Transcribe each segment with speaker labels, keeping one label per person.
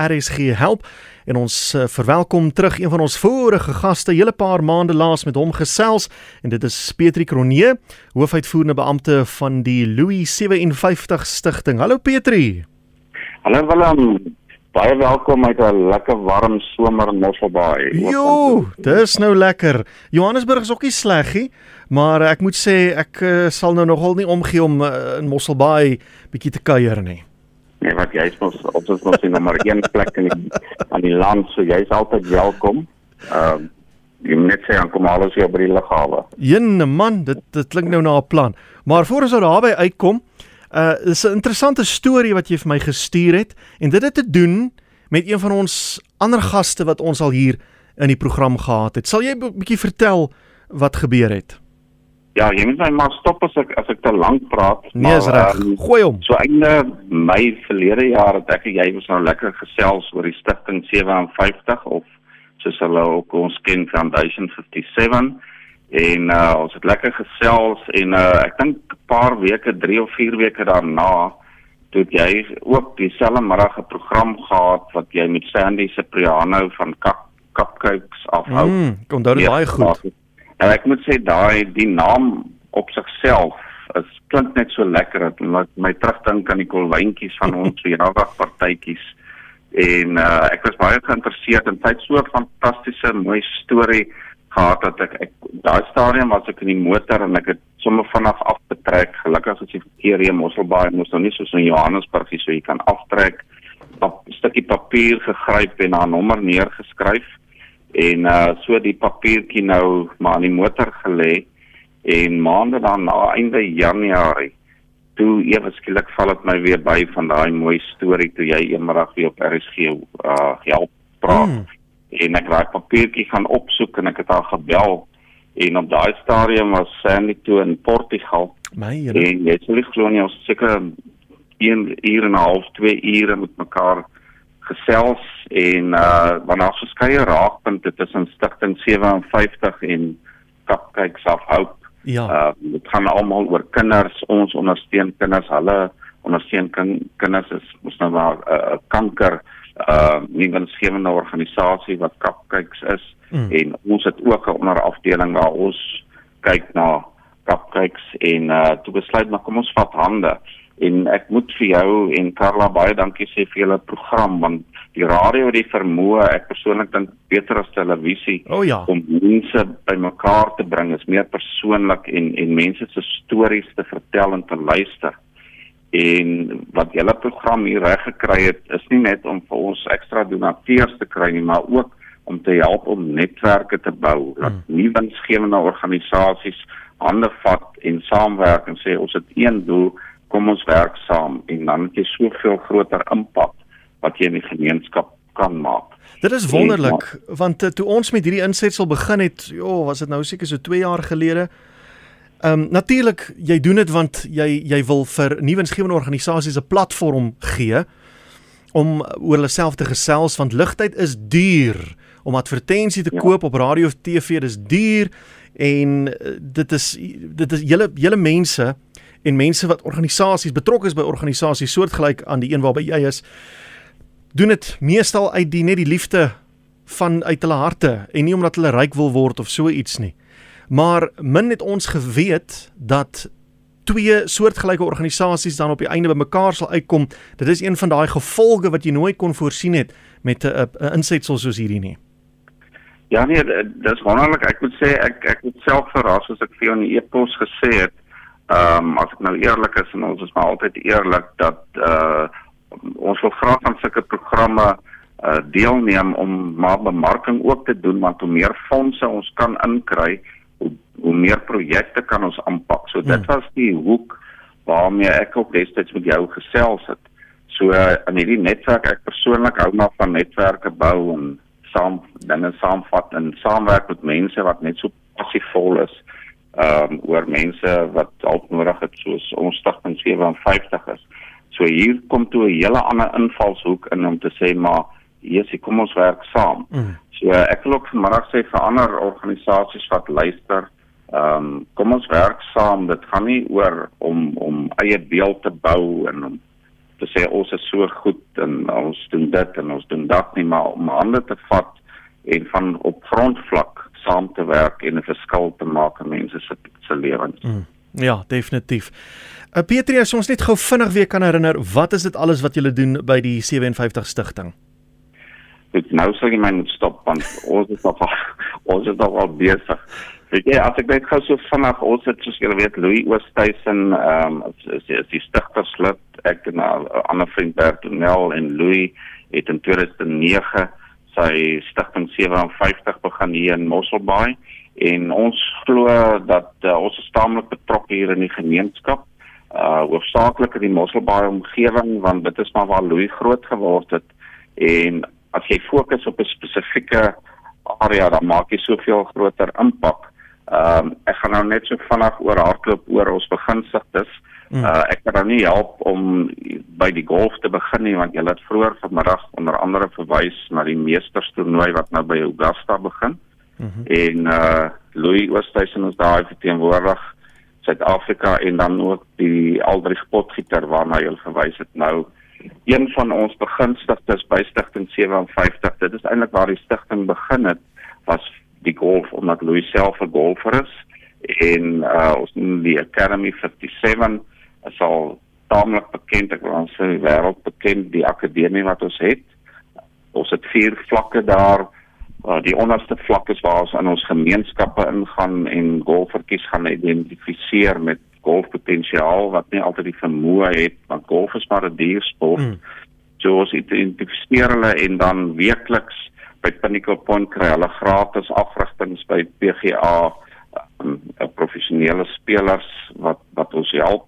Speaker 1: RSG help en ons uh, verwelkom terug een van ons vorige gaste hele paar maande laas met hom gesels en dit is Petri Kronee hoofuitvoerende beampte van die Louis 57 stigting. Hallo Petri.
Speaker 2: Hallo Willem. Baie welkom uit 'n lekker warm somer in Mosselbaai.
Speaker 1: Jo, dis nou lekker. Johannesburg is ook nie sleg nie, maar ek moet sê ek uh, sal nou nogal nie omgee om uh, in Mosselbaai bietjie te kuier nie.
Speaker 2: Nee, wat jy is mos ons mos in nommer 1 plek in die, aan die land, so jy's altyd welkom. Ehm uh, jy net sê aan kom alles hier by die lughawe.
Speaker 1: Jene man, dit dit klink nou na 'n plan. Maar voor ons daarby uitkom, uh is 'n interessante storie wat jy vir my gestuur het en dit het te doen met een van ons ander gaste wat ons al hier in die program gehad het. Sal jy 'n bietjie vertel wat gebeur het?
Speaker 2: Ja, jy moet my maar stop as ek as ek te lank praat.
Speaker 1: Nee, is reg. Um, Gooi hom.
Speaker 2: So einde Mei verlede jaar het ek en jy was nou lekker gesels oor die stigting 57 of soos hulle ook ons ken Foundation 57 en uh, ons het lekker gesels en uh, ek dink 'n paar weke, 3 of 4 weke daarna toe jy ook dieselfde middag 'n program gehad wat jy met Sandy Cipriano van Kap Cupcakes afhou.
Speaker 1: Mm, kom daar baie goed. Ja,
Speaker 2: En ek moet sê daai die naam op sigself is klink net so lekker dat my, my terugdink aan die kolwyntjies van ons verjaardag partytjies en uh, ek was baie geïnteresseerd en tyd so 'n fantastiese mooi storie gehad dat ek, ek daai stadium was ek in die motor en ek het sommer vanaf afgetrek. Gelukkig is die verkeer hier Mosselbaai mos nou nie soos in Johannesburg hier so jy kan aftrek. 'n stukkie papier gegryp en 'n nommer neergeskryf en uh so die papiertjie nou maar in die motor gelê en maande daarna einde Januarie toe ewe skielik val dit my weer by van daai mooi storie toe jy eendag weer op RSG uh help praat. Mm. en ek raai papiertjie gaan opsoek en ek het haar gebel en op daai stadium was Sandy toe in Portugal.
Speaker 1: My
Speaker 2: en jy sê ek glo nie ons seker 1 uur en 'n half 2 ure met mekaar gesels en uh ons verskeie raakpunte tussen stigting 57 en Cupcakes of Hope.
Speaker 1: Ja.
Speaker 2: Uh dit gaan almal oor kinders, ons ondersteun kinders, hulle ondersteun kinders is mos nou maar 'n uh, kanker uh nuwensgewende organisasie wat Cupcakes is mm. en ons het ook 'n onderafdeling waar ons kyk na Cupcakes en uh toe besluit maar kom ons vat hande en ek moet vir jou en Karla baie dankie sê vir julle program want die radio het die vermoë ek persoonlik dink beter as televisie
Speaker 1: oh ja.
Speaker 2: om mense bymekaar te bring is meer persoonlik en en mense se stories te vertel en te luister en wat julle program hier reg gekry het is nie net om vir ons ekstra donateurs te kry nie maar ook om te help om netwerke te bou dat hmm. nuwe winsgewende organisasies hande vat en saamwerk en sê ons het een doel kom ons werk saam en dan het jy soveel groter impak wat jy in die gemeenskap kan maak.
Speaker 1: Dit is wonderlik en, want uh, toe ons met hierdie insetsel begin het, ja, was dit nou seker so 2 jaar gelede. Ehm um, natuurlik jy doen dit want jy jy wil vir nuwensgewende organisasies 'n platform gee om oor hulle self te gesels want ligtyd is duur om advertensie te ja. koop op radio of TV dis duur en uh, dit is dit is julle julle mense en mense wat organisasies betrokke is by organisasies soortgelyk aan die een waarby jy is doen dit meestal uit die net die liefde van uit hulle harte en nie omdat hulle ryk wil word of so iets nie. Maar min het ons geweet dat twee soortgelyke organisasies dan op die einde bymekaar sal uitkom. Dit is een van daai gevolge wat jy nooit kon voorsien het met 'n insetsel soos hierdie nie.
Speaker 2: Ja nee, dis wonderlik. Ek moet sê ek ek het self verras as ek vir jou in die e-pos gesê het Ehm um, as ek nou eerlik is en ons is maar altyd eerlik dat uh ons wil graag aan sulke programme uh deelneem om maar bemarking ook te doen want hoe meer fondse ons kan inkry, hoe, hoe meer projekte kan ons aanpak. So dit hmm. was die hoek waarmee ek ook destyds met jou gesels het. So uh, in hierdie netwerk ek persoonlik hou maar van netwerke bou en saam dinge saamvat en saamwerk met mense wat net so passievol is ehm um, oor mense wat hulp nodig het soos ons stigting 57 is. So hier kom toe 'n hele ander invalshoek in om te sê maar hier sê kom ons werk saam. Mm. So ek wil ook vanmiddag sê vir ander organisasies wat luister, ehm um, kom ons werk saam. Dit gaan nie oor om om eie beeld te bou en om te sê ons is so goed en ons doen dit en ons doen dat nie maar om hande te vat en van op grondvlak saam te werk en 'n verskil te maak in mense se se lewens. Mm.
Speaker 1: Ja, definitief. Uh, Petrie, as ons net gou vinnig weer kan herinner, wat is dit alles wat julle doen by die 57 stigting?
Speaker 2: Dit nou sou jy my moet stop want ons is nog ons is nog al besig. Weet jy, as ek net gou so vinnig ons het soos julle weet Louis Oosthuizen ehm um, is, is die stigterslid ek en 'n ander vriend Bertonel en Louis het in 2009 sy stigting 57 begin hier in Mosselbaai en ons glo dat uh, ons is taamlik betrokke hier in die gemeenskap uh hoofsaaklik in die Mosselbaai omgewing want dit is maar waar Louis groot geword het en as jy fokus op 'n spesifieke area dan maak jy soveel groter impak. Ehm um, ek gaan nou net so vinnig oor hardloop oor ons beginsigtes. Uh ek kan nou nie help om by die golf te begin nie want jy het vroeër vanmiddag onder andere verwys na die meesterstoernooi wat nou by Augusta begin. Mm -hmm. En uh Louis Oosthuizen is daar verteenwoordig Suid-Afrika en dan ook die Aldrich Potgieter waarna jy verwys het nou een van ons beginstigtes by stigting 57 dit is eintlik waar die stigting begin het was die golf omdat Louis self 'n golfer is en uh ons noem die Academy 57 is al taamlik bekend. Ek wil sê wêreld bekend die akademie wat ons het. Ons het vier vlakke daar uh, die onderste vlak is waar ons in ons gemeenskappe ingaan en golfertjies gaan identifiseer met golfpotensiaal wat nie altyd die vermoë het want golf is maar 'n duur sport mm. so ons identifiseer hulle en dan weekliks by Pinnacle Point kry hulle gratis afrigtings by PGA um, professionele spelers wat wat ons help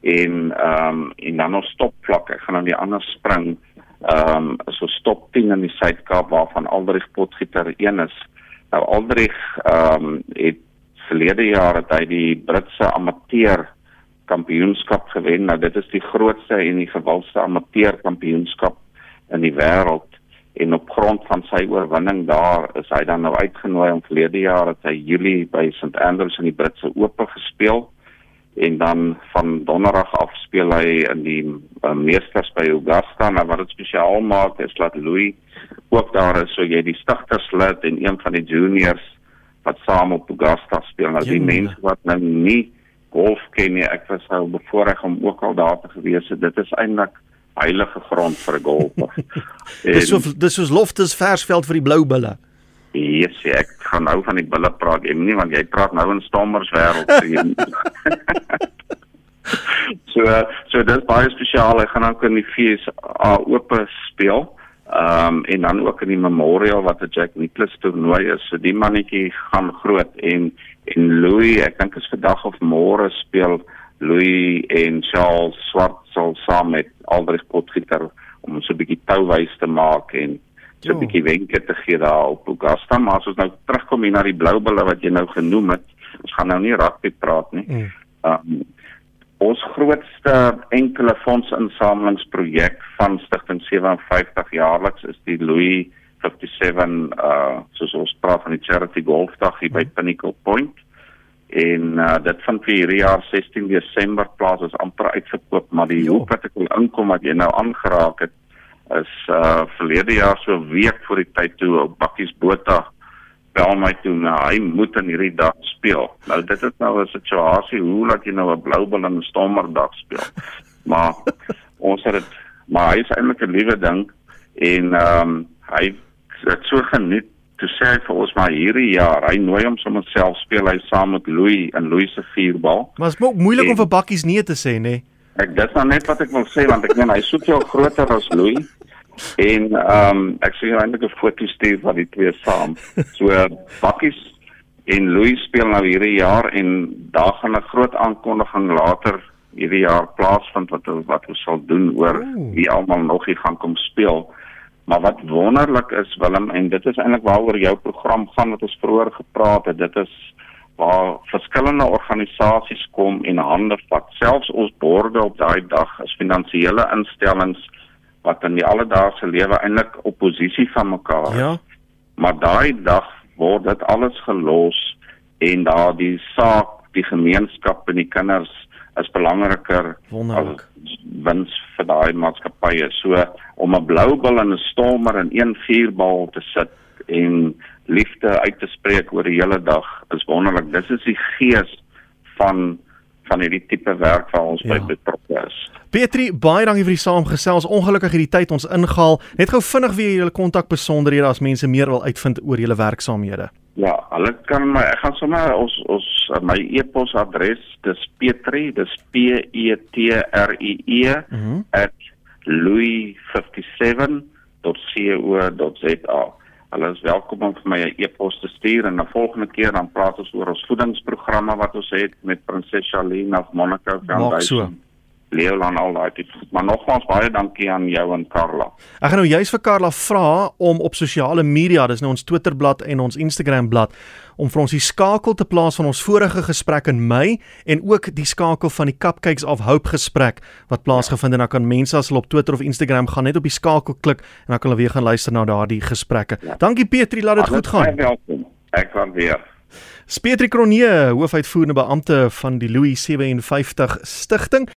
Speaker 2: en ehm um, en dan ons stopvlak. Ek gaan nou die ander spring. Ehm um, so stop 10 in die Suid-Kaap waarvan Aldrich Potgieter een is. Nou Aldrich ehm um, het verlede jaar het hy die Britse amateur kampioenskap gewen. Nou dit is die grootste en die gewildste amateur kampioenskap in die wêreld en op grond van sy oorwinning daar is hy dan nou uitgenooi om verlede jaar het hy Julie by St Andrews in die Britse Ope gespeel en dan van donderdag af speel hy in die uh, meesters by Augusta. Maar wat dit spesiaal maak is dat Louis ook daar is. So jy die stigterslid en een van die juniors wat saam op Augusta speel. Nou die mense wat nou nie golf ken nie ek was nou bevoorreg om ook al daar te gewees het. Dit is eintlik heilige grond vir 'n golfer.
Speaker 1: Dis so dis soos loftes versveld vir die blou bulle
Speaker 2: Yes, ek gaan nou van die bulle praat, en nie want jy praat nou in stommers wêreld. so so dit is baie spesiaal. Ek gaan ook in die fees oop speel. Ehm um, en dan ook in die memorial wat 'n Jack Nicklaus toernooi is. So die mannetjie gaan groot en en Louis, ek dink is vandag of môre speel Louis en Charles Swart sal saam met Aldrich Potgieter om so 'n bietjie touwys te maak en so 'n bietjie wenke te gee daar op Augusta, maar as ons nou terugkom hier na die blou bulle wat jy nou genoem het, ons gaan nou nie rugby praat nie. Mm. Um, ons grootste enkele fondsinsamelingsprojek van Stichting 57 jaarliks is die Louis 57 uh soos ons praat van die charity golfdag hier mm. by Pinnacle Point en uh, dit vind vir hierdie jaar 16 Desember plaas is amper uitverkoop maar die hoop wat ek wil inkom wat jy nou aangeraak het is uh verlede jaar so week voor die tyd toe op Bakkies Botha bel my toe nou hy moet in hierdie dag speel. Nou dit is nou 'n situasie hoe laat jy nou 'n blou bil in 'n stommerdag speel. Maar ons het dit maar hy is eintlik 'n liewe ding en ehm um, hy het so geniet toe sê hy vir ons maar hierdie jaar hy nooi hom sommer self speel hy saam met Louis in Louis se vierbal.
Speaker 1: Maar dit is moeilik en, om vir Bakkies nee te sê nê. Nee.
Speaker 2: Ek dis nou net wat ek wil sê want ek meen hy soek jou groter as Louis. En ehm um, ek sien eintlik 'n foto stuur van die twee saam. So Bakkies en Louis speel nou hierdie jaar en daar gaan 'n groot aankondiging later hierdie jaar plaasvind wat wat ons sal doen oor wie almal nog hier gaan kom speel. Maar wat wonderlik is Willem en dit is eintlik waaroor jou program gaan wat ons vroeër gepraat het. Dit is waar verskillende organisasies kom en hande vat. Selfs ons borde op daai dag is finansiële instellings wat in die alledaagse lewe eintlik oppositie van mekaar is. Ja. Maar daai dag word dit alles gelos en daar die saak, die gemeenskap en die kinders is belangriker
Speaker 1: Wonderlik.
Speaker 2: as wins vir daai maatskappye. So om 'n blou bil en 'n stormer in een vuurbal te sit en liefde uit te spreek oor die hele dag is wonderlik. Dis is die gees van van hierdie tipe werk waar ons
Speaker 1: Ja.
Speaker 2: by betrokke is.
Speaker 1: Petri, baie dankie vir die saamgesels. Ongelukkig het die tyd ons ingehaal. Net gou vinnig weer julle kontak besonderhede as mense meer wil uitvind oor julle werksaamhede.
Speaker 2: Ja, hulle kan my ek gaan sommer ons ons my e-posadres dis Petri, dis P E T R I E
Speaker 1: Mhm.
Speaker 2: @louis57.co.za. Hulle is welkom om vir my 'n e-pos te stuur en 'n volgende keer dan praat ons oor ons voedingsprogramme wat ons het met Prinses Charlene of Monaco
Speaker 1: Maak
Speaker 2: Foundation.
Speaker 1: so.
Speaker 2: Leolan al daai tipe. Maar nogmaals baie dankie aan jou en Karla.
Speaker 1: Ek gaan nou juist vir Karla vra om op sosiale media, dis nou ons Twitterblad en ons Instagramblad, om vir ons die skakel te plaas van ons vorige gesprek in Mei en ook die skakel van die Cupcakes of Hope gesprek wat plaasgevind het en dan kan mense as hulle op Twitter of Instagram gaan net op die skakel klik en dan kan hulle weer gaan luister na daardie gesprekke.
Speaker 2: Ja.
Speaker 1: Dankie Petri, laat dit goed gaan.
Speaker 2: Welkom. Ek kan weer.
Speaker 1: Petri Kronee, hoofuitvoerende beampte van die Louis 57 Stichting.